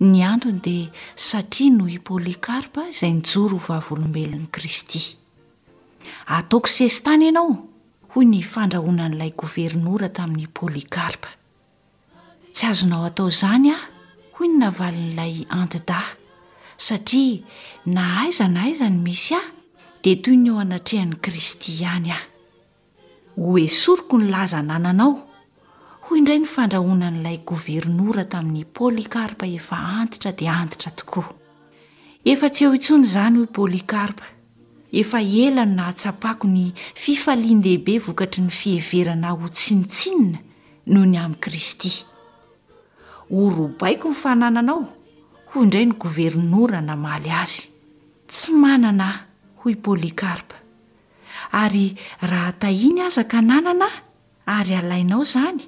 Ny antony dia satria noho i Polycarpe izay nijoro ho vavolombelon'i Kristy. Ataoko sesitany ianao, hoy ny fandrahonan'ilay governora tamin'i Polycarpe. Tsy azonao atao izany aho, hoy ny navalin'ilay antidahy, satria na aiza na aiza ny misy ahy dia toy ny eo anatrehan'i Kristy ihany aho. Ho esoriko ny laza anananao, hoy indray ny fandrahonan'ilay governora tamin'i Polycarpe efa antitra dia antitra tokoa. Efa tsy eo intsony izany, hoy Polycarpe. Efa ela no nahatsapako ny fifalian-dehibe vokatry ny fiheverana ahy ho tsinontsinona noho ny amin'i Kristy. Ho robaiko ny fanananao, hoy indray ny governora namaly azy. Tsy manana aho, hoy Polycarpe, Ary raha tahiny aza ka nanana aho ary alainao izany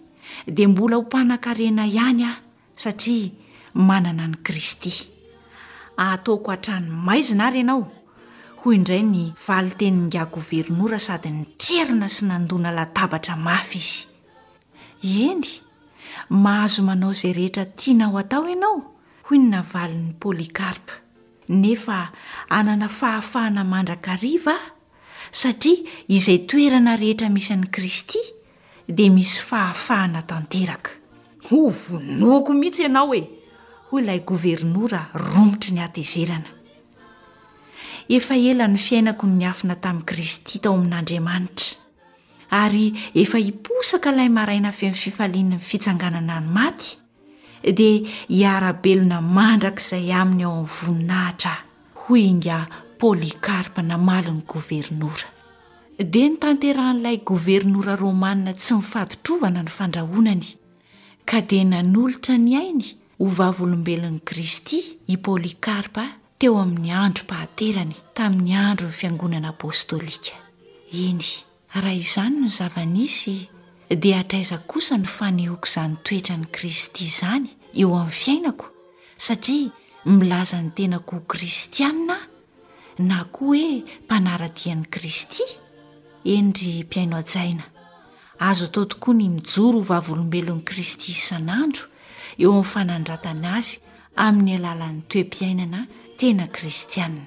dia mbola ho mpanan-karena ihany aho satria manana an'i Kristy. Ataoko hatrany maizina ary ianao, hoy indray ny valintenin'ingahy governora sady nitrerona sy nandona latabatra mafy izy. Eny, mahazo manao izay rehetra tianao atao ianao, hoy ny navalin'i Polycarpe. nefa hanana fahafahana mandrakariva aho, satria izay toerana rehetra misy an'i Kristy dia misy fahafahana tanteraka. Hovonoiko mihitsy ianao e! hoy ilay governora romotry ny hatezerana. Efa ela no fiainako no niafina tamin'i Kristy tao amin'Andriamanitra, ary efa hiposaka ilay maraina feno fifalian'ny fitsanganana ny maty, dia hiara-belona mandrakizay aminy ao amin'ny voninahitra aho, hoy ingahy Polycarpe namaly ny governora. Dia notanterahin'ilay governora romanina tsy mifaditrovana ny fandrahonany, ka dia nanolotra ny ainy ho vavolombelon'i Kristy i Polycarpe teo amin'ny androm-pahaterany tamin'ny andron'ny fiangonana apostolika. Eny, Raha izany no zava-nisy, dia hatraiza kosa no fanehoako izany toetran'i Kristy izany eo amin'ny fiainako satria milaza ny tenako ho kristiana aho na koa hoe mpanara-dia an'i Kristy? Eny ry mpihaino hajaina, azo atao tokoa ny mijoro ho vavolombelon'i Kristy isan'andro eo amin'ny fanandratana azy amin'ny alalan'ny toe-piainana tena kristiana.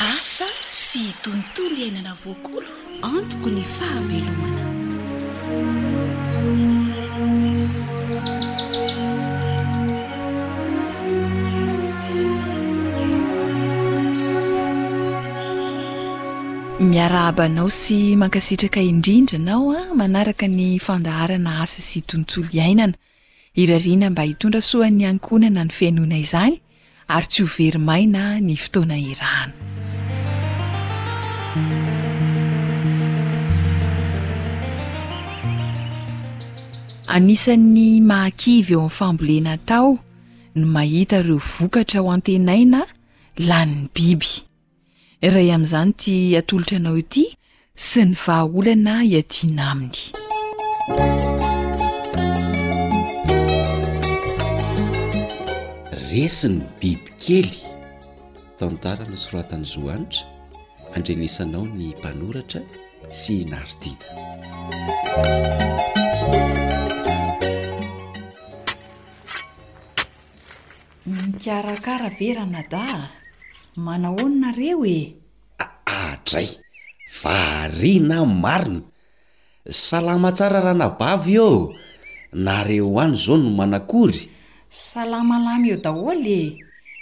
Asa sy tontolo iainana voakolo antoky ny fahavelomana. Miarahaba anao sy mankasitraka indrindra anao manaraka ny fandaharana asa sy tontolo iainana. Irariana mba hitondra soa an'ny ankohonana ny fihainoana izany ary tsy ho very maina ny fotoana iarahana. Anisan'ny mahakivy eo amin'ny fambolena atao ny mahita ireo vokatra ho antenaina lanin'ny biby. Iray amin'izany ity atolotra anao ity sy ny vahaolana iadiana aminy. Resin'ny bibikely. Tantara nosoratan'i Zohanitra, andrenesanao ny mpanoratra sy i Nardina. Mikarakara ve ranada a? Manahoana nareo e? Aa dray! Variana aho marina! Salama tsara ranabavy ô! Nareo any zao no manakory? Salama lamy eo daholo e!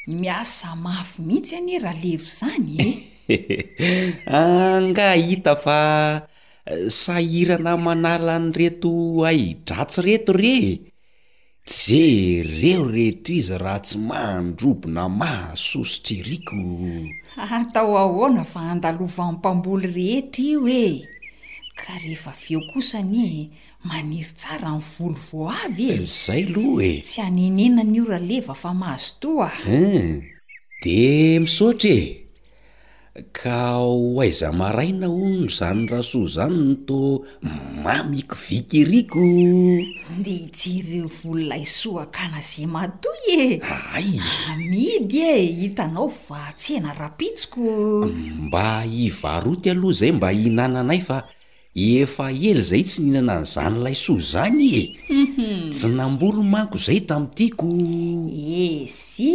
Miasa mafy mihitsy anie Ralevo izany e! Angaha hita fa sahirana manala an'ireto ahi-dratsy ireto re e! Jereo reto izy raha tsy mahandrobo na mahasosotra iriko. Atao ahoana fa andalovahan'ny mpamboly rehetra io e! Ka rehefa avy eo kosa anie maniry tsara ny volo vao avy e! Zay loha e! Tsy anenenana io Raleva fa mazotoa a! Hum! Dia misaotra e! Ka ho aiza maraina hono zany rasoa zany no to mamiko vikiriko oh! Ndeha hijery ireo vololaisoa kanazia matoy e! Hay! Amidy e! Hitanao va tsena rapitsiko oh! Mba hivaroty aloha izay mba hihinananay fa efa ela izay tsy nihinana an'izany laisoa izany e! Tsy namboly manko izay tamin'ny tiako oh! Ezy!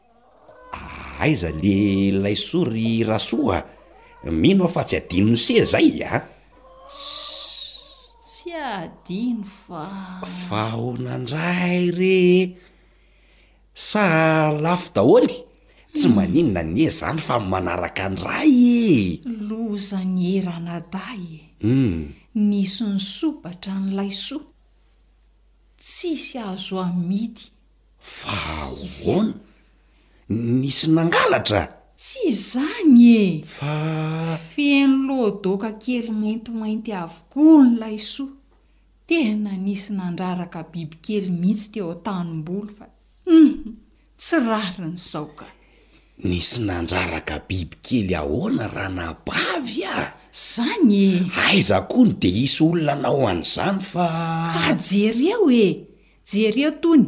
Ah aiza le laisoa ry Rasoa a! Mino aho fa tsy adino ny se zay a! Ssss tsy adino fa. Fa ahoana ndray re e! Sa lafo daholo? Tsy maninona anie zany fa manaraka ndray e! Lozan'i e ranadahy e! Hum. Nisy nisobatra ny laisoa. Tsisy azo amidy Vaovao? Nisy nangalatra? Tsy izany e! Fa. Feno loadoaka kely maintimainty avokoa ny laisoa. Tena nisy nandraraka bibikely mihitsy teo an-tanimboly fa hum! tsy rariny izao ka! Nisy nandraraka bibikely ahoana ranabavy a? Izany e! Aiza koa no dia hisy olona nanao an'izany fa. Ka jereo e! Jereo itony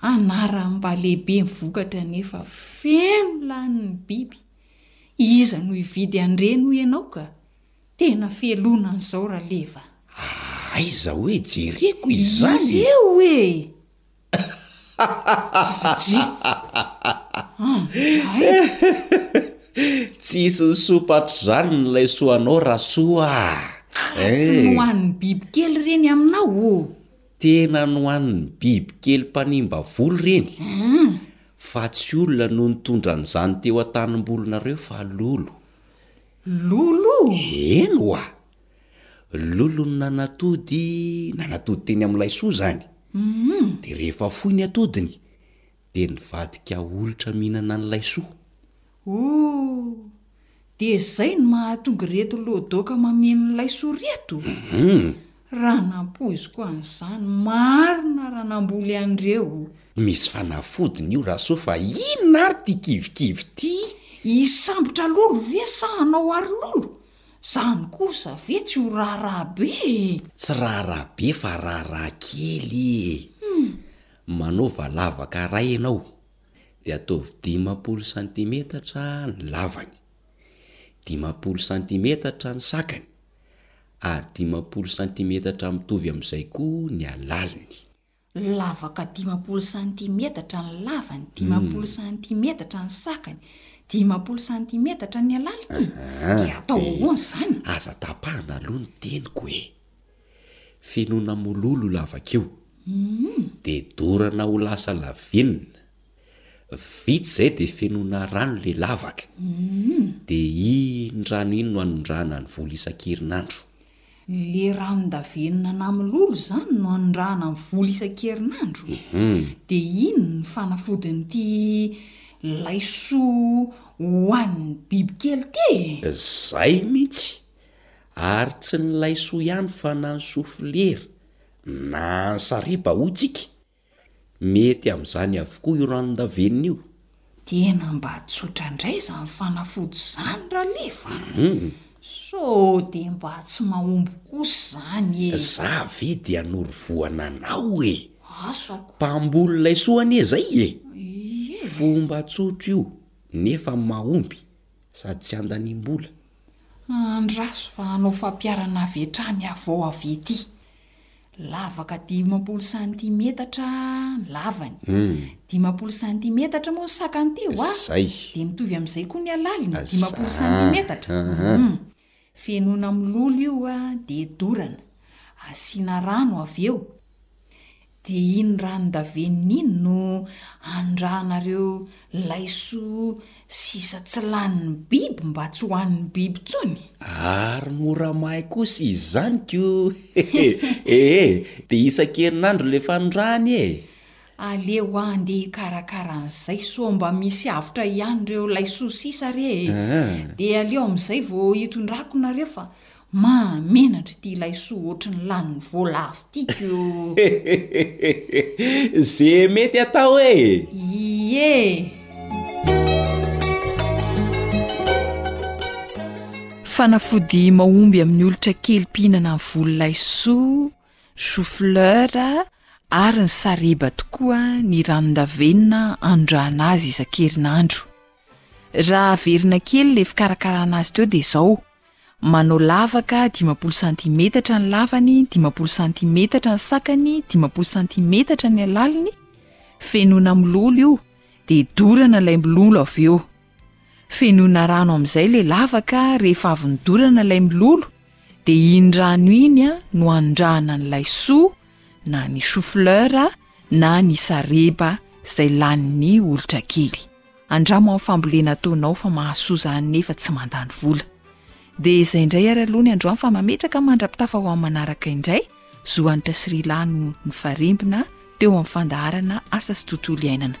anaram-ba lehibe mivokatra anefa feno lanin'ny biby, iza no hividy an'ireny hoy ianao ka? Tena felona an'izao Raleva. Aiza hoe jereko izany? Ireo ee! Aji! Anjaiko! Tsy hisy ny soa patr'izany ny laisoanao Rasoa ah! Ka tsy nohanin'ny bibikely ireny aminao ô? Tena nohanin'ny biby kely mpanimba voly ireny fa tsy olona no nitondra an'izany teo an-tanimbolonareo fa lolo. Lolo? Eny oa! Lolo no nanatody, nanatody teny amin'ilay soa izany. Dia rehefa foy ny atodiny dia nivadika olitra mihinana an'i Laisoa. Ooh! Dia izay no mahatonga ireto lodoka mameno an'i Laisoa ireto? Hum! Raha nampoiziko an'izany marina raha namboly an'ireo. Misy fanafodiny io Rasoa fa inona ary ity kivikivy ity? Hisambotra lolo ve sa hanao arololo? Izany kosa ve tsy ho raharaha be e! Tsy raharaha be fa raharaha kely e! Hum! Manaova lavaka iray ianao, dia ataovy dimampolo santimetatra ny lavany, dimampolo santimetatra ny sakany, ary dimampolo santimetatra mitovy amin'izay koa ny halaliny. Lavaka dimampolo santimetatra ny lavany, dimampolo santimetatra ny sakany, dimampolo santimetatra ny halaliny? Dia atao ahoana izany? Aza tapahana aloha ny teniko e! Finoana mololo lavakio. De dorana ho lasa lavinina. Vitsy zay de fenoina rano le lavaka. De iny rano iny no anondrahana ny volo isan-kerinandro. Le ranon-davenona na mololo zany no anondrahana ny volo isan-kerinandro? De iny no fanafodin'ity laisoa hohanin'ny bibikely ty e? Zay mintsy. Ary tsy ny laisoa ihany fa na ny sofilera na ny sariba hoy tsika, mety amin'izany avokoa io ranon-davenona io. Tena mba tsotra indray izany fanafody izany ralefa a! Sao dia mba tsy mahomby kosa izany e! Za ve dia hanoro vohana anao e! Asako! Mpamboly laisoa anie izay e! Ie! Fomba tsotra io nefa mahomby Sady tsy handaniam-bola. Andraso fa hanao fampiharana avy hatrany avao avy ety. Lavaka dimampolo santimetatra ny lavany. Dimampolo santimetatra moa ny sakanty io a! Dia mitovy amin'izay koa ny halaliny, dimampolo santimetatra. Venona mololo io dia dorana, asiana rano avy eo, dia iny ranon-davenona iny no anondrahanareo laiso sisa tsy lanin'ny biby mba tsy hohanin'ny biby intsony. Ary mora may kosa izany ko! Ee, dia isan-kerinandro ilay fanondrahana e! Aleo aho andeha hikarakara an'izay sao mba misy avotra ihany ireo laisoa sisa re e! Dia aleo amin'izay vao hitondrako nareo fa mahamenatra ity laisoa ohatry ny lanin'ny vola avy ity koo! Ze mety atao e! Ie! Fanafody mahomby amin'ny olitra kely mpihinana ny voly laisoa choux fleur ary ny sariba tokoa ny ranon-davenona anondrahana azy isan-kerinandro. Raha averina kely ilay fikarakarana azy teo dia izao, manao lavaka dimampolo santimetatra ny lavany, dimampolo santimetatra ny sakany, dimampolo santimetatra ny halaliny, fenoina mololo io dia dorana ilay mololo avy eo. Fenoina rano amin'izay ilay lavaka rehefa avy nodorana ilay mololo dia iny rano iny no anondrahana ny laisoa na ny choux fleur na ny sareba izay lanin'ny olitra kely. Andramo amin'ny fambolena ataonao fa mahasoa izany nefa tsy mandany vola. Dia izay indray ary aloha ny androany fa mametraka mandra-pitafa ho amin'ny manaraka indray, Zohanitra sy Rilà no nifarembona teo amin'ny fandaharana Asa sy Tontolo iainana.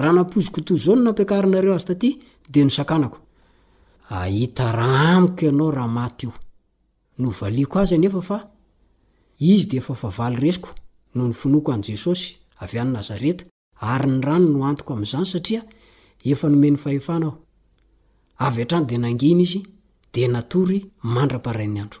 Raha nampoiziko toy izao ny nampiakarinareo azy taty dia nosakanako. Ahita ra amiko ianao raha maty io. Novaliako azy anefa fa Izy dia efa favalo resiko noho ny finoako an'i Jesosy avy any Nazareta ary ny rany no antoko amin'izany satria efa nomeny fahefana aho. Avy hatrany dia nangina izy dia natory mandra-parain'ny andro.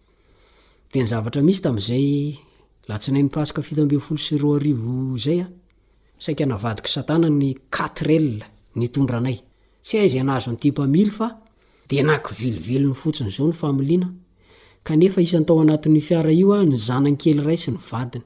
Dia ny zavatra misy tamin'izay latsinainy paska fito ambin'ny folo sy roa arivo izay an, saika navadik'i satana ny quatre L nitondra anay. Tsy hay izay nahazo an'ity mpamily fa dia nankivily velony fotsiny izao ny familiana, kanefa isan'ny tao anatin'io fiara io an ny zanany kely iray sy ny vadiny.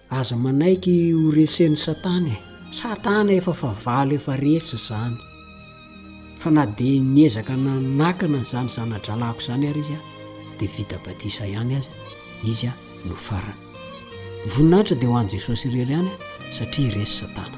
Aza manaiky ho resen'i satana e! Satana efa fahavalo efa resy izany. Fa na dia niezaka nanakana an'izany zana-drahalahiko izany ary izy dia vita batisa ihany aza izy no farany. Ny voninahitra dia ho an'i Jesosy irery ihany satria resy satana.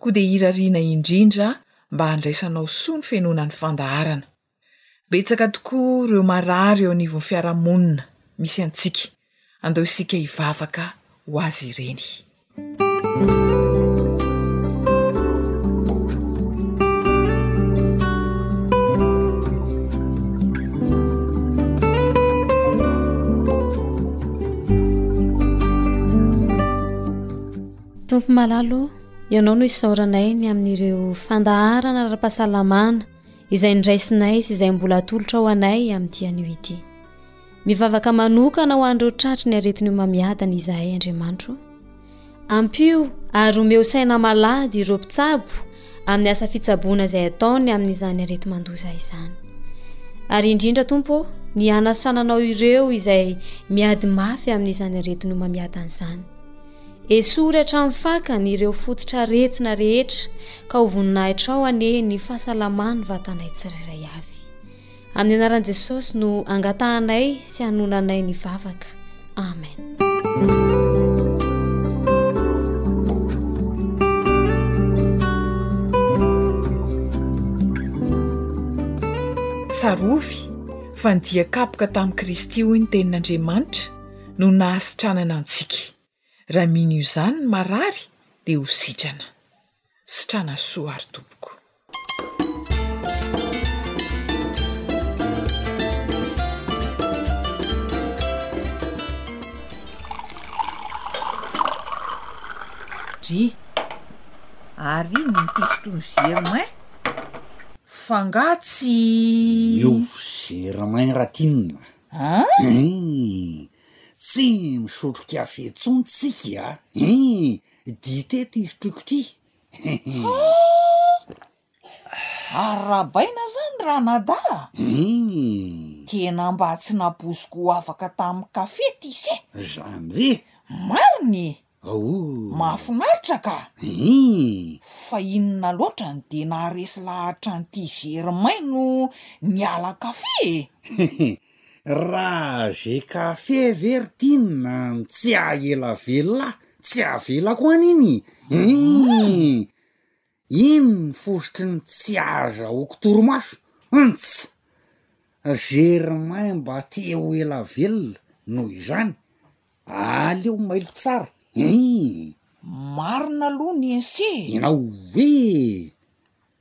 Koa dia irariana indrindra mba handraisanao soa ny fenoana ny fandaharana. Betsaka tokoa ireo marary eo anivon'ny fiarahamonina misy antsika. Andao isika hivavaka ho azy ireny. Tompo malala ô, Ianao no isaoranay ny amin'ireo fandaharana ara-pahasalamana izay ndraisinay sy izay mbola atolotra ho anay amin'ity anio ity. Mivavaka manokana ho an'ireo tratry ny aretin'ny homamiadana izahay Andriamanitro. Ampio ary omeo saina malady ireo mpitsabo amin'ny asa fitsaboana izay ataony amin'izany areti-mandoza izany. Ary indrindra Tompo ô, ny hanasananao ireo izay miady mafy amin'izany aretin'ny homamiadana izany. Esory hatramin'ny fakany ireo fototr'aretina rehetra, ka ho voninahitrao anie ny fahasalaman'ny vatanay tsirairay avy. Amin'ny anaran'i Jesosy no angatahanay sy hanonanay ny vavaka. Amen. Tsarovy fa nidia-kapoka tamin'i Kristy hoy ny Tenin'Andriamanitra, no nahasitranana antsika. Raha mino izany ny marary dia ho sitrana. Sitrana soa ary tompoko. Dry, ary inona ity sotroin'i Germain? F'angaha tsy. Io Germain raha t'inona? An? Iiii! Tsy misotro kafe intsony tsika a! Iiii! Dite ity sotroiko ity! Hahh! Ary rabaina izany ranadahy a! Iiii! Tena mba tsy nampoiziko ho afaka tamin'ny kafe ity se! Izany ve? Marina e! Ooh. Mahafinaritra ka! Hii. Fa inona loatra no dia naharesy lahatra an'ity Germain no niala kafe e? Hehe. Rage et café ve ry tim a? Tsy aela velona ah! Tsy avela koa an iny! Hii. Inn ny fositry ny tsy azahoako torimaso? Huntz! Germain mba te ho ela velona, noho izany, aleo mailo tsara ein! Marina aloha ny esse e! Ianao hoe?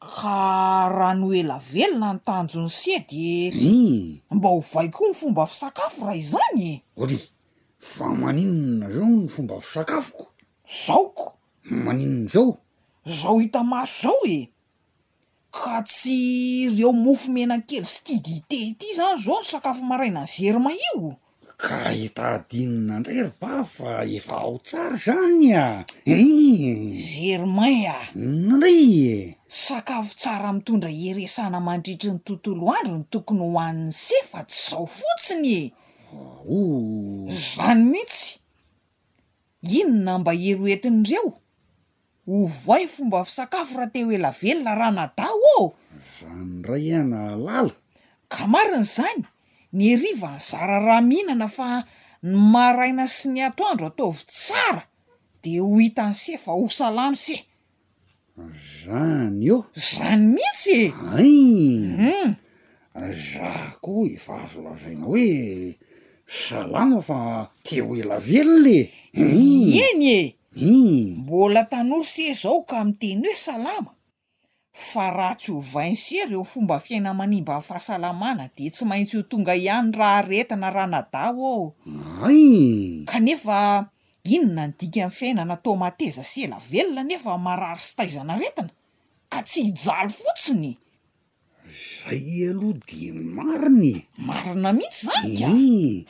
Ka raha ny ho ela velona ny tanjon'ny se dia. Inn! Mba ovay koa ny fomba fisakafo raha izany e! Ody, fa maninona izao ny fomba fisakafoko? Zaoko! Maninona izao? Izao hita maso izao e! Ka tsy ireo mofo menakely sy ity dite ity izany izao no sakafo maraina an'i germain io? Ka hita adinona indray ry Bavy fa efa ao tsara izany a! Hii! Germain a! Ndrii e! Sakafo tsara mitondra heresana mandritry ny tontolo andro no tokony ho hanin'i se fa tsy izao fotsiny e! Ooh! Izany mihitsy! Inona mba hery ho entin'ireo? Ovoay fomba fisakafo raha te ho ela velona ranadahy ô! Izany indray an ahalala? Ka marina izany, ny heriva nizara raha mihinana fa ny maraina sy ny atoandro ataovy tsara dia ho hitan'se fa ho salama se! Zany ô! Zany mihitsy e! Ein! Za ko efa azo lazaina hoe salama fa te ho ela velona e! Ein! Eny e! Ein! Mbola tanora se zao ka miteny hoe salama? Fa raha tsy ovainy se reo fomba fiaina manimba ny fahasalamana de tsy maintsy ho tonga ihany raha aretina ranadahy ô! Ein! Kanefa Inona ny dikan'ny fiainana toa mateza sy ela velona nefa marary sy taizan'aretina ka tsy hijaly fotsiny e! Zay aloha dia marina e! Marina mihitsy zany ka! Eeh!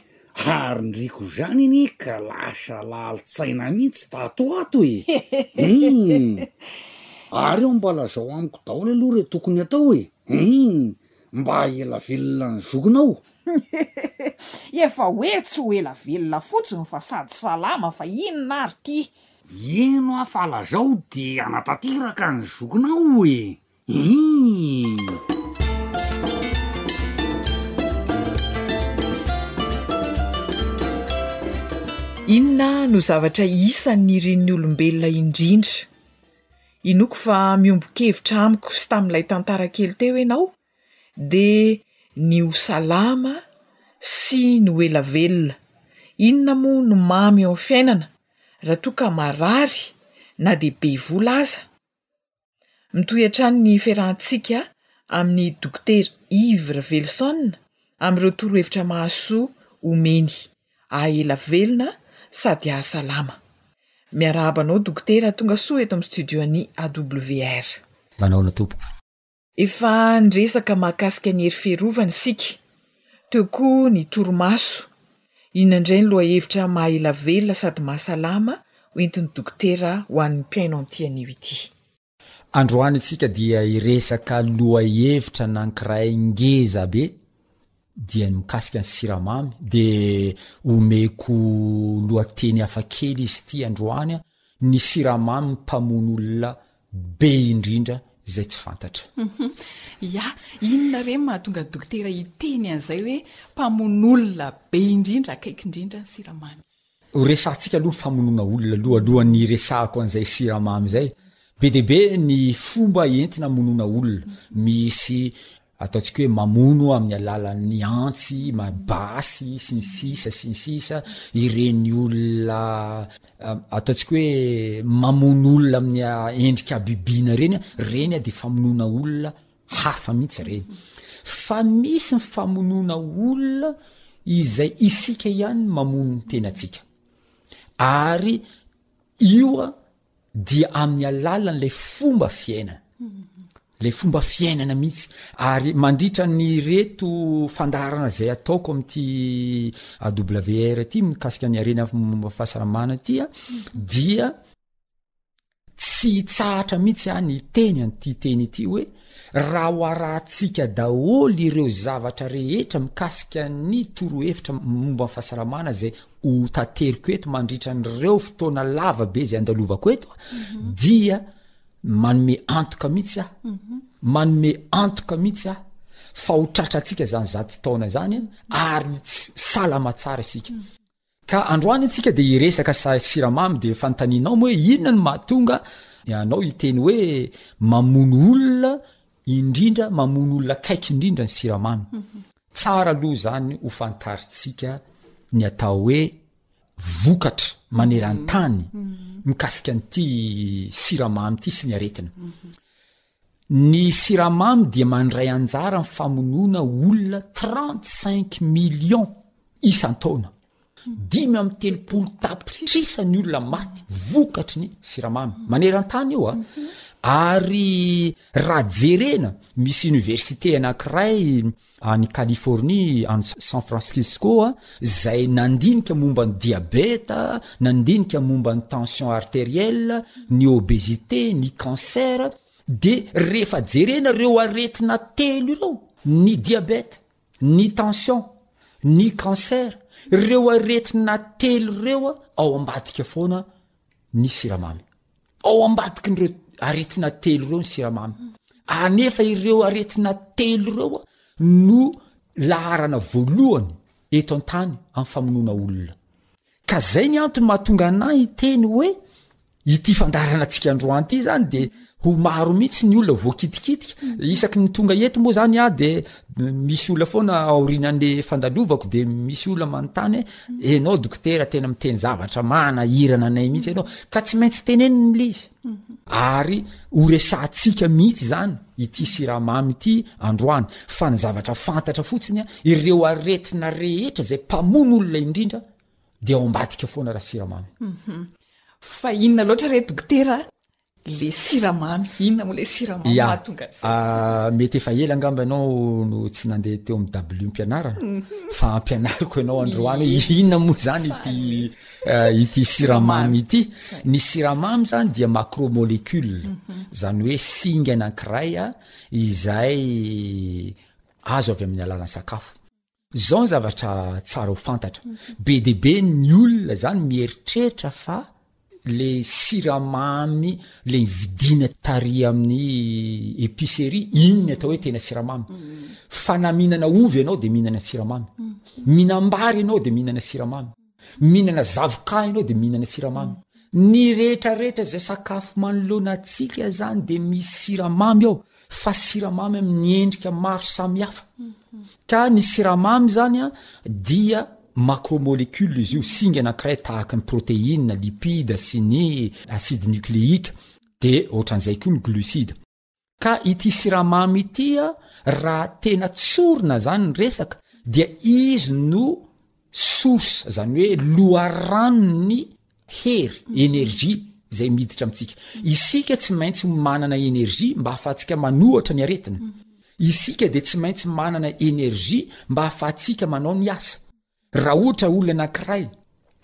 Ary ndry ko zany anie ka lasa lalin-tsaina mihitsy tato ato e! Eeh! Ary ao mba lazao amiko daholo aloha ireo tokony atao e! Eeh! Mba ela velona ny zokinao. Efa hoe tsy ho ela velona fotsiny fa sady salama fa inona ary ty. Heno aho fa lazao de hanatanteraka ny zokinao e! Hii. Inona no zavatra isan'ny nirin'ny olombelona indrindra? Inoako fa miombon-kevitra amiko sy tamin'ilay tantara kely teo ianao, dia ny ho salama sy ny ho ela velona. Inona moa no mamy eo amin'ny fiainana raha toa ka marary na dia be vola aza? Mitohy hatrany ny fiarahantsika amin'i Dokotera Yves Raveloson amin'ireo torohevitra mahasoa omeny. Ahy ela velona sady ahy salama. Miarahaba anao dokotera tonga soa eto amin'ny studio an'i AWR. Manahoana tompoko? Efa niresaka mahakasika ny hery fiarovana isika, teo koa ny torimaso. Inona indray ny lohahevitra maha ela velona sady mahasalama ho entin'ny dokotera ho an'ny mpihaino an'ity anio ity? Androany isika dia hiresaka lohahevitra nankiray ngeza be dia ny mikasika ny siramamy dia omeko lohateny hafa kely izy ity androany a, ny siramamy mpamono olona be indrindra izay tsy fantatra. Ya, inona re no mahatonga dokotera hiteny an'izay hoe mpamono olona be indrindra akaiky indrindra ny siramamy? Ho resahantsika aloha ny famonoana olona aloha alohan'ny hiresahako an'izay siramamy izay. Be dia be ny fomba entina hamonoana olona. Misy ataontsika hoe mamono amin'ny alalan'ny antsy, basy sy ny sisa sy ny sisa, ireny olona ataontsika hoe mamono olona amin'ny endrika habibiana ireny, ireny dia famonoana olona Hafa mihitsy ireny. Fa misy ny famonoana olona izay isika ihany no mamono ny tenantsika. Ary io a dia amin'ny alalan'ilay fomba fiainana. Ilay fomba fiainana mihitsy. Ary mandritra an'ireto fandaharana izay ataoko amin'ity AWR ity mikasika ny harena momba ny fahasalamana ity a dia tsy hitsahatra mihitsy any hiteny an'ity teny ity hoe raha ho arahantsika daholo ireo zavatra rehetra mikasika ny torohevitra momba ny fahasalamana zay ho tanteriko eto mandritra an'ireo fotoana lava be zay andalovako eto mhm. dia manome antoka mihitsy aho mhm. manome antoka mihitsy aho fa ho tratra antsika zany zato taona zany mhm. ary salama tsara isika Ka androany tsika dia hiresaka sahy siramamy dia fanontanianao moa hoe inona no mahatonga anao hiteny hoe mamono olona indrindra mamono olona akaiky indrindra ny siramamy mhm. tsara aloha zany ho fantaritsika ny atao hoe vokatra manerantany mhm. mikasika an'ity siramamy ity sy ny aretina mhm. Ny siramamy dia mandray anjara am famonoana olona trente cinq millions isan-taona. Dimy amby telopolo tapitrisa ny olona maty vokatry ny siramamy maneran-tany io a! Ary raha jerena, misy oniversite anankiray any Californie, any San Francisco, izay nandinika momba ny diabeta, nandinika momba ny tension arterielle, ny obésité, ny cancer, dia rehefa jerena ireo aretina telo ireo, ny diabeta, ny tension, ny cancer, ireo aretina telo ireo ao ambadika foana ny siramamy. Ao ambadiky ireo aretina telo ireo ny siramamy. Anefa ireo aretina telo ireo no laharana voalohany eto an-tany amin'ny famonoana olona. Ka zay ny antony mahatonga anay hiteny hoe ity fandaharanantsika androany ity zany dia ho maro mihitsy ny olona voakitikitika mm. isaky ny tonga eto moa zany a de misy olona foana aorinan'le fandalovako de misy olona manontany hoe enao mm. dokotera tena miteny zavatra mana hirana anay mihitsy ianao mm. ka tsy maintsy tenen'n'la izy mm-hmm. ary ho resantsika mihitsy zany ity siramamy ity androany fa ny zavatra fantatra fotsiny a ireo aretina rehetra zay mpamono olona indrindra de ao ambadika foana raha siramamy mm-hmm. fa inona loatra re dokotera Le siramamy, inona moa le siramamy yeah. mahatonga an'izay? Uh, mety efa ela angamba ianao no tsy nandeha teo amin'ny dablim-pianarana mm -hmm. fa ampianariko ianao androany hoe inona moa zany ity uh, ity siramamy ity. Ny siramamy zany dia macromolecule, mm -hmm. zany hoe singa anankiray izay azo avy amin'ny alalan'ny sakafo. Zao ny zavatra tsara ho fantatra, be dia be ny olona zany mieritreritra fa le siramamy le vidiana tary amin'ny epicerie iny ny atao hoe tena siramamy, fa na mihinana ovy ianao dia mihinana siramamy, mihinam-bary ianao dia mihinana siramamy. Mihinana zavoka ianao de mihinana siramamy. Ny rehetrarehetra izay sakafo manoloana antsika izany dia misy siramamy ao fa siramamy amin'ny endrika maro samihafa. Mhm. Ka ny siramamy izany a dia macromolecule izy io, singa anankiray tahaka ny protéine, lipide sy ny acide nucléique de ohatran'izay koa ny glucide. Ka ity siramamy ity a raha tena tsorina zany ny resaka dia izy no source zany hoe loharanon'ny hery energie zay miditra amintsika isika tsy maintsy manana energie mba hahafahantsika manohatra ny aretina isika de tsy maintsy manana energie mba hahafahantsika manao ny asa Raha ohatra olona anankiray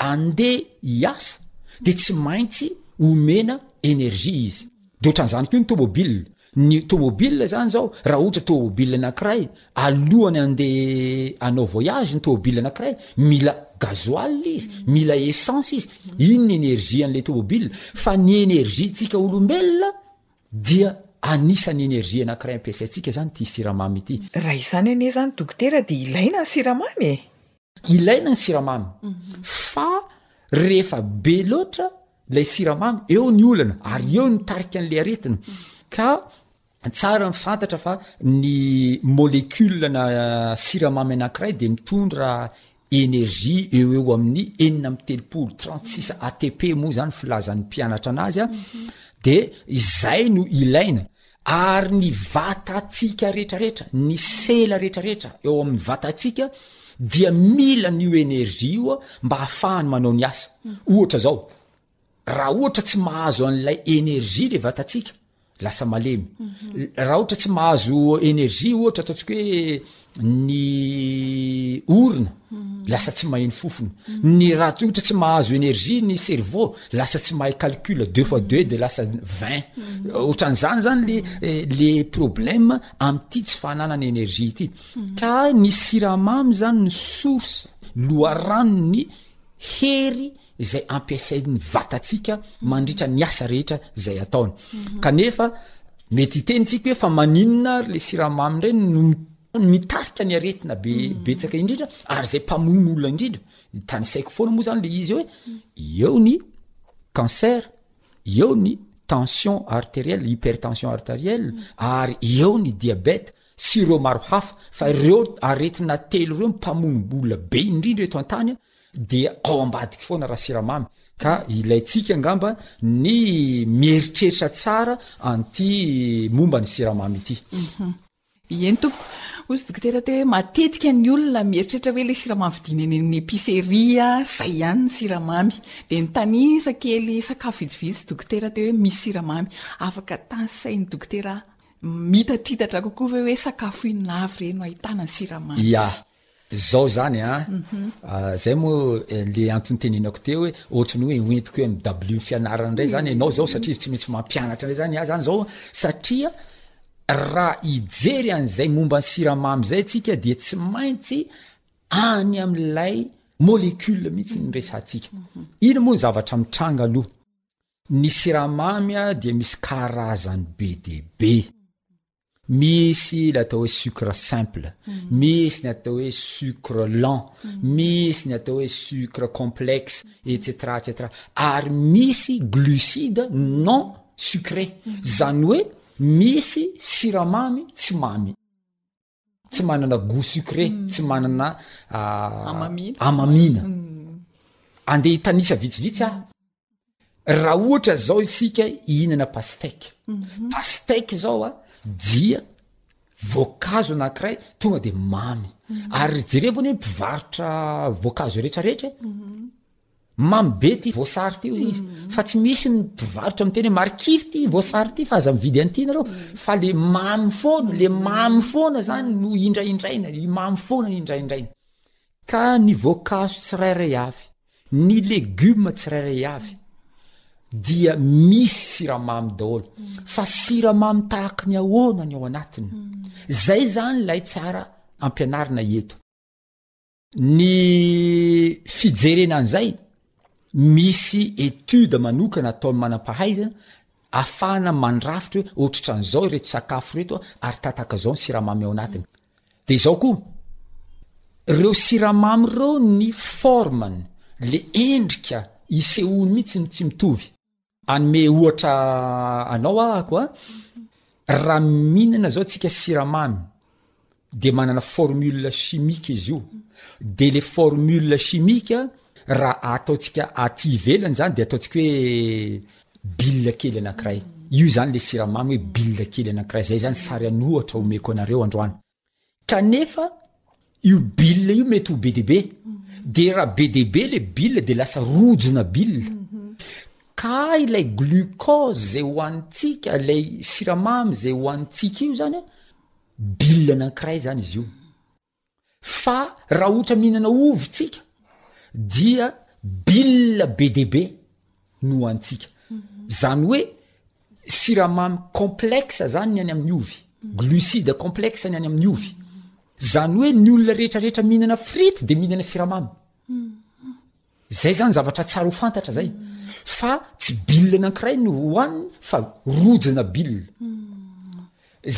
andeha hiasa dia tsy maintsy omena energie izy. Dia ohatran'izany koa ny tomobile. Ny tomobile izany izao, raha ohatra tomobile anankiray, alohan'ny andeha anao voyage ny tomobile anankiray, mila gasoil izy, mila essence izy. Iny ny energie an'ilay tomobile. Fa ny energie-ntsika olombelona, Dia anisan'ny energie anankiray ampiasaintsika izany ity siramamy ity. Raha izany anie izany dokotera dia ilaina ny siramamy e! Ilaina ny siramamy fa rehefa be loatra ilay siramamy eo ny olana ary eo ny tarika an'ilay aretina ka tsara ny fantatra fa ny molecule na siramamy anankiray dia mitondra Énergie eo ho eo amin'ny enina amby telopolo, trente six ATP moa zany filazan'ny mpianatra anazy a, de izay no ilaina ary ny vatantsika retraretra, ny sela retraretra eo amin'ny vatantsika dia mila an'io énergie io mba hahafahany manao ny asa, ohatra zao Raha ohatra tsy mahazo an'ilay energie le vatantsika, lasa malemy. Raha ohatra tsy mahazo energie ohatra ataontsika hoe ny orona, lasa tsy maheno fofona. Ny raha tsy ohatra tsy mahazo energie ny cerveau, lasa tsy mahay calcul, deux fois deux de lasa vingt. Ohatran'zany zany le le problème am'ty tsy fananana energie ity. Ka ny siramamy zany no source, loharanon'ny hery izay ampiasain'ny vatantsika mandritra ny asa rehetra izay ataony mhm. kanefa mety hitenitsika hoe fa maninona ary le siramamy ndray no mitarika ny aretina be mhm. betsaka indrindra ary zay mpamono olona indrindra tany saiko foana moa zany le izy hoe mhm. eo ny cancer eo ny tension arteriel hypertension arteriel ary eo ny diabete sy ireo maro hafa fa ireo aretina telo ireo mpamono olona be indrindra eto an-tany dia ao ambadika foana raha siramamy ka ilaintsika angamba ny mieritreritra tsara an'ity momba ny siramamy ity mhm. eny tompoko hoy sy dokotera te hoe matetika ny olona mieritreritra hoe le siramamy vidina eny ny epiceria zay ihany ny siramamy de ny tanisa kely sakafo vitsivitsy dokotera te hoe misy siramamy afaka tansain'ny dokotera mitatritatra kokoa ve hoe sakafo inona avy reny no ahitana ny siramamy Zao zany a, zay moa le antony tenenako teo hoe ohatry ny hoe hoentiko hoe MW ny fianarana indray zany ianao zao satria tsy maintsy mampianatra indray zany ahy zany zao satria raha hijery an'izay momba ny siramamy izay atsika dia tsy maintsy any amin'ilay molecule mihitsy ny resantsika iny moa ny zavatra mitranga aloha ny siramamy a dia misy karazany be deibe Misy ilay atao hoe sucre simple, mhm. misy ny atao hoe sucre lent, mhm. misy ny atao hoe sucre complexe, mhm. etc etc. Ary misy glucide non sucré, zany hoe misy siramamy tsy mamy, tsy manana gout sucré, tsy manana ah, amamina. Andeha hitanisa vitsivitsy ah. raha ohatra zao isika ihinana pasteke mhm. pasteke zao a dia voankazo anakiray tonga de mamy mhm. ary jerevony hoe mpivarotra voankazo rehetrarehetra mhm. mamy be ty voasary ty ozy izy fa tsy misy ny mpivarotra miteny hoe marikivy ty voasary ty fa aza mividy an'ity nareo fa le mamy foana le mamy foana zany no indraindraina i mamy foana ny indraindraina Ka ny voankazo tsirairay avy, ny legioma tsirairay avy dia misy siramamy daholo. Fa siramamy tahaka ny ahoana ny ao anatiny? Zay zany ilay tsara ampianarina eto. Ny fijerena an'izay, misy étude manokana ataon'ny manam-pahaizana afahana mandrafitra hoe ohatratran'izao ireto sakafo ireto ary tataka izao ny siramamy ao anatiny. de izao koa reo siramamy reo ny formany le endrika isehoany mihitsy ny tsy mitovy anome ohatra anao ahako a raha minana zao tsika siramamy de manana formule chimique izy io de le formule chimique Raha ataontsika aty ivelany zany de ataontsika hoe bille kely anakiray. Io zany le siramamy hoe bille kely anakiray. Zay zany sary an ohatra omeko anareo androany. Kanefa io bille io mety ho be de be. De raha be de be le bille de lasa rojona bille. Ka ilay glucose zay hoanintsika, ilay siramamy zay hoanintsika io zany a, bille anakiray zany izy io. Fa raha ohatra mihinana ovy isika dia bile be dia be no hohanintsika. Izany hoe siramamy complexe izany ny any amin'ny ovy, glucide complexe ny any amin'ny ovy. Izany hoe ny olona rehetrarehetra mihinana frity dia mihinana siramamy. Zay zany zavatra tsara ho fantatra zay fa tsy bile anankiray no hohaniny fa rojina bile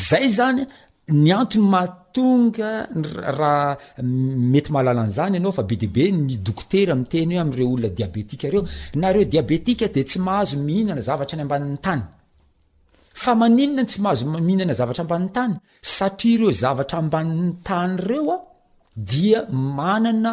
zay zany ny antony mahatonga raha mety mahalala an'izany ianao fa be de be ny dokotera miteny hoe am'ireo olona diabetika reo nareo diabetika de tsy mahazo mihinana zavatra any ambanin'ny tany fa maninona ny tsy mahazo mihinana zavatra ambanin'ny tany satria ireo zavatra ambanin'ny tany reo a dia manana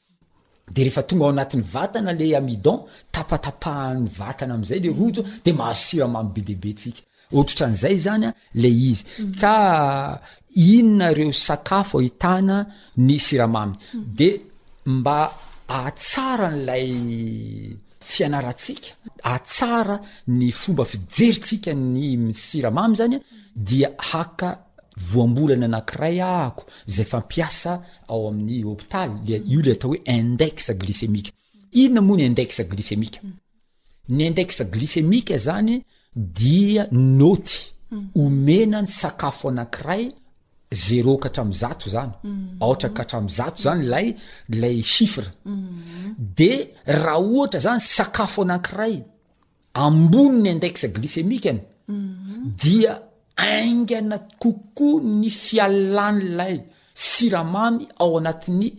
Dia rehefa tonga ao anatin'ny vatana le amidon, tapatapahan'ny vatana amin'izay le rojo dia mahazo siramamy be dia be tsika. Ohatran'izay izany a le izy. Mhm. Ka inona ireo sakafo ahitana ny siramamy? Mhm. Dia mba ahatsara an'ilay fianarantsika, ahatsara ny fomba fijerintsika ny siramamy zany dia haka voambolana anankiray ahako zay fampiasa ao amin'ny hopitaly le io le atao hoe index glycemique inona moa ny index glycemique ny index glycemique zany dia noty hmm. omena ny sakafo anankiray zero ka hatramy zato zany hmm. aotra ka hatramy zato zany lay lay chiffre hmm. de raha ohatra zany sakafo anankiray ambony ny index glycemique-ny dia aingana kokoa ny fialan'ilay siramamy ao anatin'ny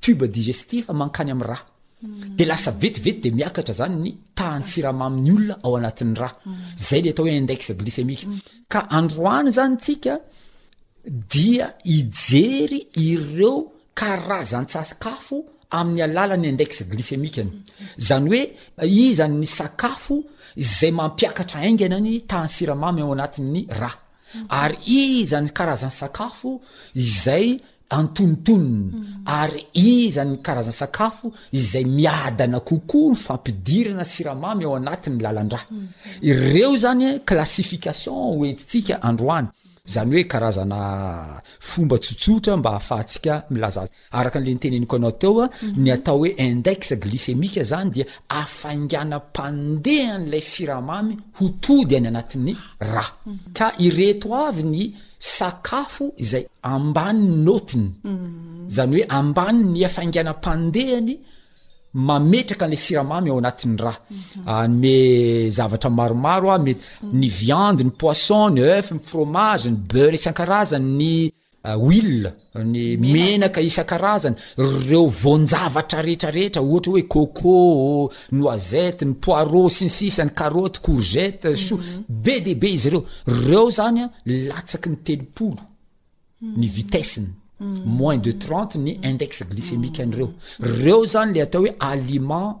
tube digestif mankany amin'ny ra mm. de lasa vetivety de miakatra zany ny tahan'ny siramamy ny olona ao anatin'ny ra mm. zay le atao hoe index glycemique mm. ka androany zany tsika dia ijery ireo karazan-tsakafo amin'ny alalan'ny index glycémique ny izany hoe iza ny sakafo izay mampiakatra aingana ny tahan'ny siramamy ao anatin'ny ra ary iza ny karazan'ny sakafo izay antonontonony ary iza ny karazan'ny sakafo izay miadana kokoa ny fampidirana siramamy ao anatin'ny lalandra ireo zany classification hoentintsika androany zany hoe karazana fomba tsotsotra mba hahafahantsika milaza azy Araka an'le niteneniko anao teo, ny atao hoe index glycémique zany dia afainganam-pandehan'ilay siramamy ho tody any anatin'ny ra. Ka ireto avy ny sakafo izay ambany notiny, zany hoe ambany ny afainganam-pandehany mametraka an'ilay siramamy ao anatin'ny ra. Hanome zavatra maromaro aho, mety ny viande, ny poisson, ny oeuf, ny fromage, ny beurre isan-karazany, ny huile, ny menaka isan-karazany, ireo voan-javatra rehetra rehetra, ohatra hoe coco, noisette, ny poireau sy ny sisa, ny carotte, courgette, choux, mhm. be dia be izy ireo. Ireo zany a latsaky ny telopolo mhm. ny vitesse-ny. Mhm. Moins de 30 ny index glycémique an'ireo. Ireo zany le atao hoe aliment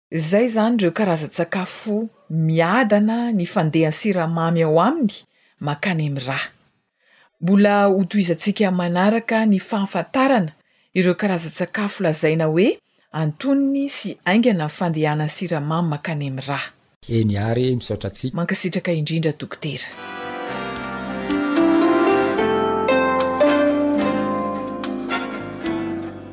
Izay izany ireo karazan-tsakafo miadana ny fandehan'ny siramamy ao aminy mankany amin'ny rà. Mbola hotohizantsika amin'ny manaraka ny fahafantarana ireo karazan-tsakafo lazaina hoe antonony sy aingana ny fandehanan'ny siramamy mankany amin'ny rà. Eny ary, misaotra antsika. Mankasitraka indrindra Dokotera.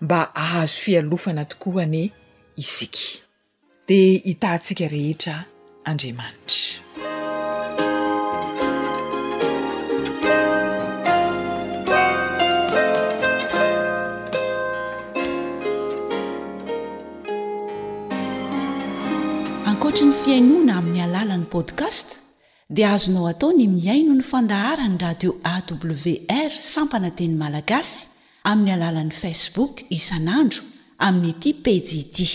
mba hahazo fialofana tokoa anie isika. Dia hitahantsika rehetra Andriamanitra. Ankoatry ny fihainoana amin'ny alalan'ny podcast, dia azonao atao ny mihaino ny fandaharan'ny radio AWR sampana teny malagasy amin'ny alalan'ny Facebook isan'andro amin'ity pejy ity.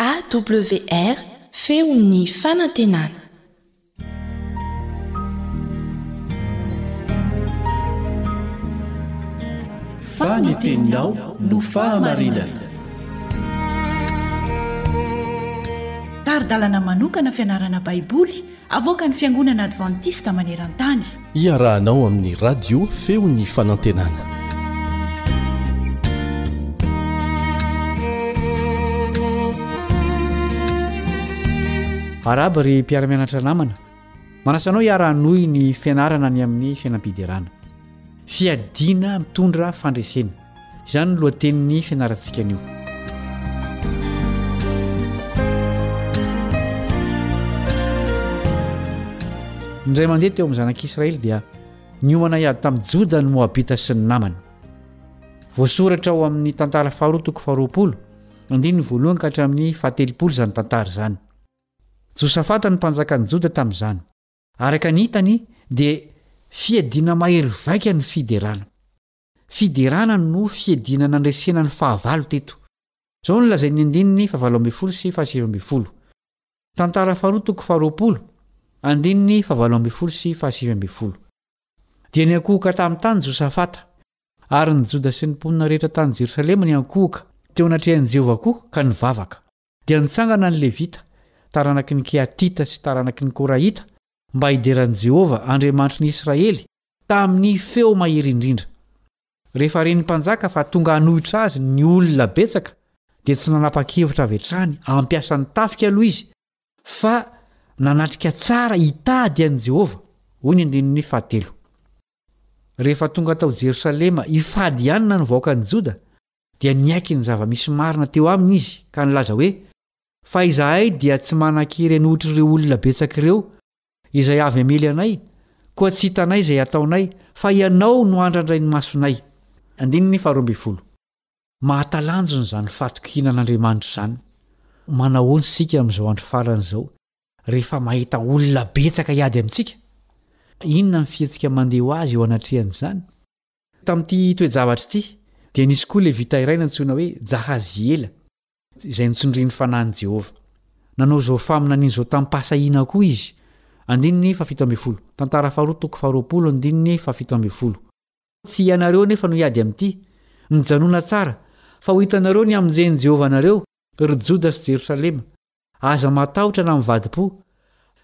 AWR, Feon'ny fanantenana. Fa ny teninao no fahamarinana. Tari-dalana manokana fianarana Baiboly Avoakan'ny Fiangonana Advantista maneran-tany. Iarahanao amin'ny Radio Feon'ny Fanantenana. Arahaba ry mpiara-mianatra namana. Manasa anao hiara-hanohy ny fianarana ny amin'ny fiainam-piderana. Fiadiana mitondra fandresena. Izany no lohatenin'ny fianarantsika anio. Indray mandeha teo amin'ny zanak'Israely dia niomana hiady tamin'i Joda ny Moabita sy ny namany. Voasoratra ao amin'ny tantara faharoa toko faharoapolo, andininy voalohany ka hatramin'ny fahatelopolo izany tantara izany. Josafata ny mpanjakan'i Joda tamin'izany. Araka ny hitany dia fiadiana mahery vaika ny fiderana. Fiderana no fiadiana nandresena ny fahavalo teto. Izao no lazain'ny andininy fahavalo ambin'ny folo sy fahasivy ambin'ny folo. Tantara faharoa toko faharoapolo, andininy fahavalo ambin'ny folo sy fahasivy ambin'ny folo. Dia niankohoka tamin'ny tany Josafata, ary ny Joda sy ny mponina rehetra tany Jerosalema niankohoka teo anatrehan'i Jehovah koa ka nivavaka. Dia nitsangana ny Levita, taranaky ny Kehatita sy taranaky ny Korahita, mba hidera an'i Jehovah, Andriamanitry ny Israely, tamin'ny feo mahery indrindra. Rehefa ren'ny mpanjaka fa tonga hanohitra azy ny olona betsaka, dia tsy nanapa-kevitra avy hatrany hampiasa ny tafika aloha izy, fa nanatrika tsara hitady an'i Jehovah, hoy ny andininy fahatelo. Rehefa tonga tao Jerosalema hifady hanina ny vahoakan'i Joda, dia niaiky ny zava-misy marina teo aminy izy ka nilaza hoe, Fa izahay dia tsy manan-kery an'ohatry ireo olona betsaka ireo, izay avy hamely anay, koa tsy hitanay izay hataonay, fa Ianao no handrandray ny masonay. Andininy faharoa ambin'ny folo. Mahatalanjona izany fahatokiana an'Andriamanitra izany! Manahoana isika amin'izao andro farany izao, rehefa mahita olona betsaka hiady amintsika? Inona ny fihetsika mandeha ho azy eo anatrehan'izany? Tamin'ity toe-javatra ity, dia nisy koa Levita iray nantsoina hoe Jahaziela, izay notsindrin'ny fanahin'i Jehovah. Nanao izao faminaniana izao tamim-pahasahiana koa izy, Andininy fahafito ambin'ny folo, Tantara faharoa toko faharoapolo andininy fahafito ambin'ny folo. Tsy ianareo anefa no hiady amin'ity. Mijanòna tsara, fa ho hitanareo ny hamonjen'i Jehovah anareo, ry Joda sy Jerosalema. Aza matahotra na mivadi-po,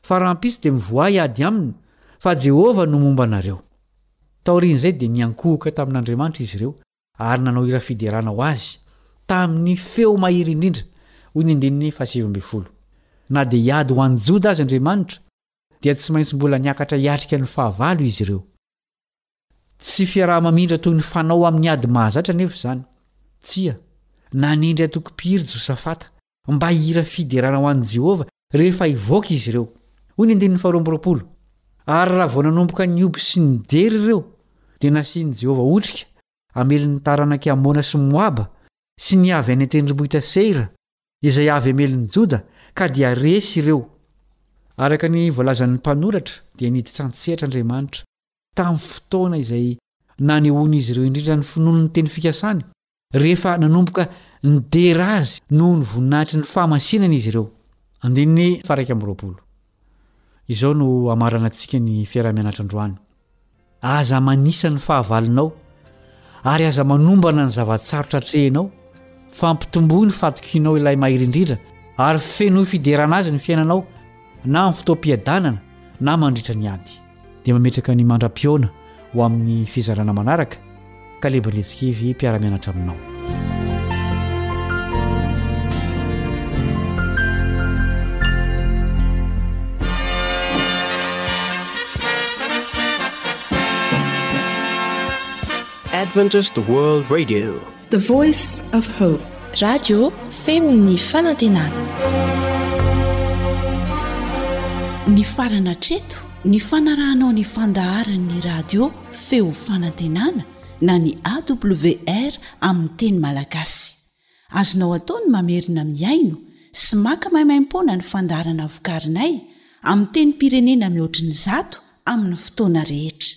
fa rahampitso dia mivoaha hiady aminy, fa Jehovah no momba anareo. Taorian'izay dia niankohoka tamin'Andriamanitra izy ireo ary nanao hira fiderana ho azy, tamin'ny feo mahery indrindra, hoy ny andininy fahasivy ambin'ny folo. Na dia hiady ho an'i Joda aza Andriamanitra, dia tsy maintsy mbola niakatra hiatrika ny fahavalo izy ireo. Tsy fiaraha-mamindra toy ny fanao amin'ny ady mahazatra anefa izany. Tsia, nanendry antokom-piry Josafata Mba hihira fiderana ho an'i Jehovah rehefa hivoaka izy ireo. Hoy ny andininy faharoa amby roapolo, Ary raha vao nanomboka nihoby sy nijery ireo, dia nasian'i Jehovah otrika hamely ny taranak'i Amona sy Moaba sy ny avy any an-tendrombohitra Seira, izay avy hamelin'i Joda, ka dia resy ireo. Araka ny voalazan'ny mpanoratra, dia niditra an-tsehatra Andriamanitra tamin'ny fotoana izay nanehoan'izy ireo indrindra ny finoany ny teny fikasany rehefa nanomboka nidera azy noho ny voninahitry ny fahamasinana izy ireo. Andininy faha-iraika amby roapolo. Izao no hamaranantsika ny fiaraha-mianatra androany, Aza manisa ny fahavalonao ary aza manombana ny zava-tsarotra atrehinao, fa ampitomboy ny fahatokianao Ilay Mahery Indrindra ary fenoy fiderana Azy ny fiainanao na amin'ny fotoam-piadanana na mandritra ny ady. Dia mametraka ny mandra-pihaona ho amin'ny fizarana manaraka, Kaleb Andriantsikivy mpiara-mianatra aminao. Adventist World Radio The voice of hope. Radio feo ny fanantenana. Nifarana hatreto ny fanarahanao ny fandaharan'ny radio feo fanantenana na ny AWR amin'ny teny malagasy. Azonao atao ny mamerina mihaino sy maka maimaimpoana ny fandaharana vokarinay amin'ny tenim-pirenena mihoatry ny zato amin'ny fotoana rehetra.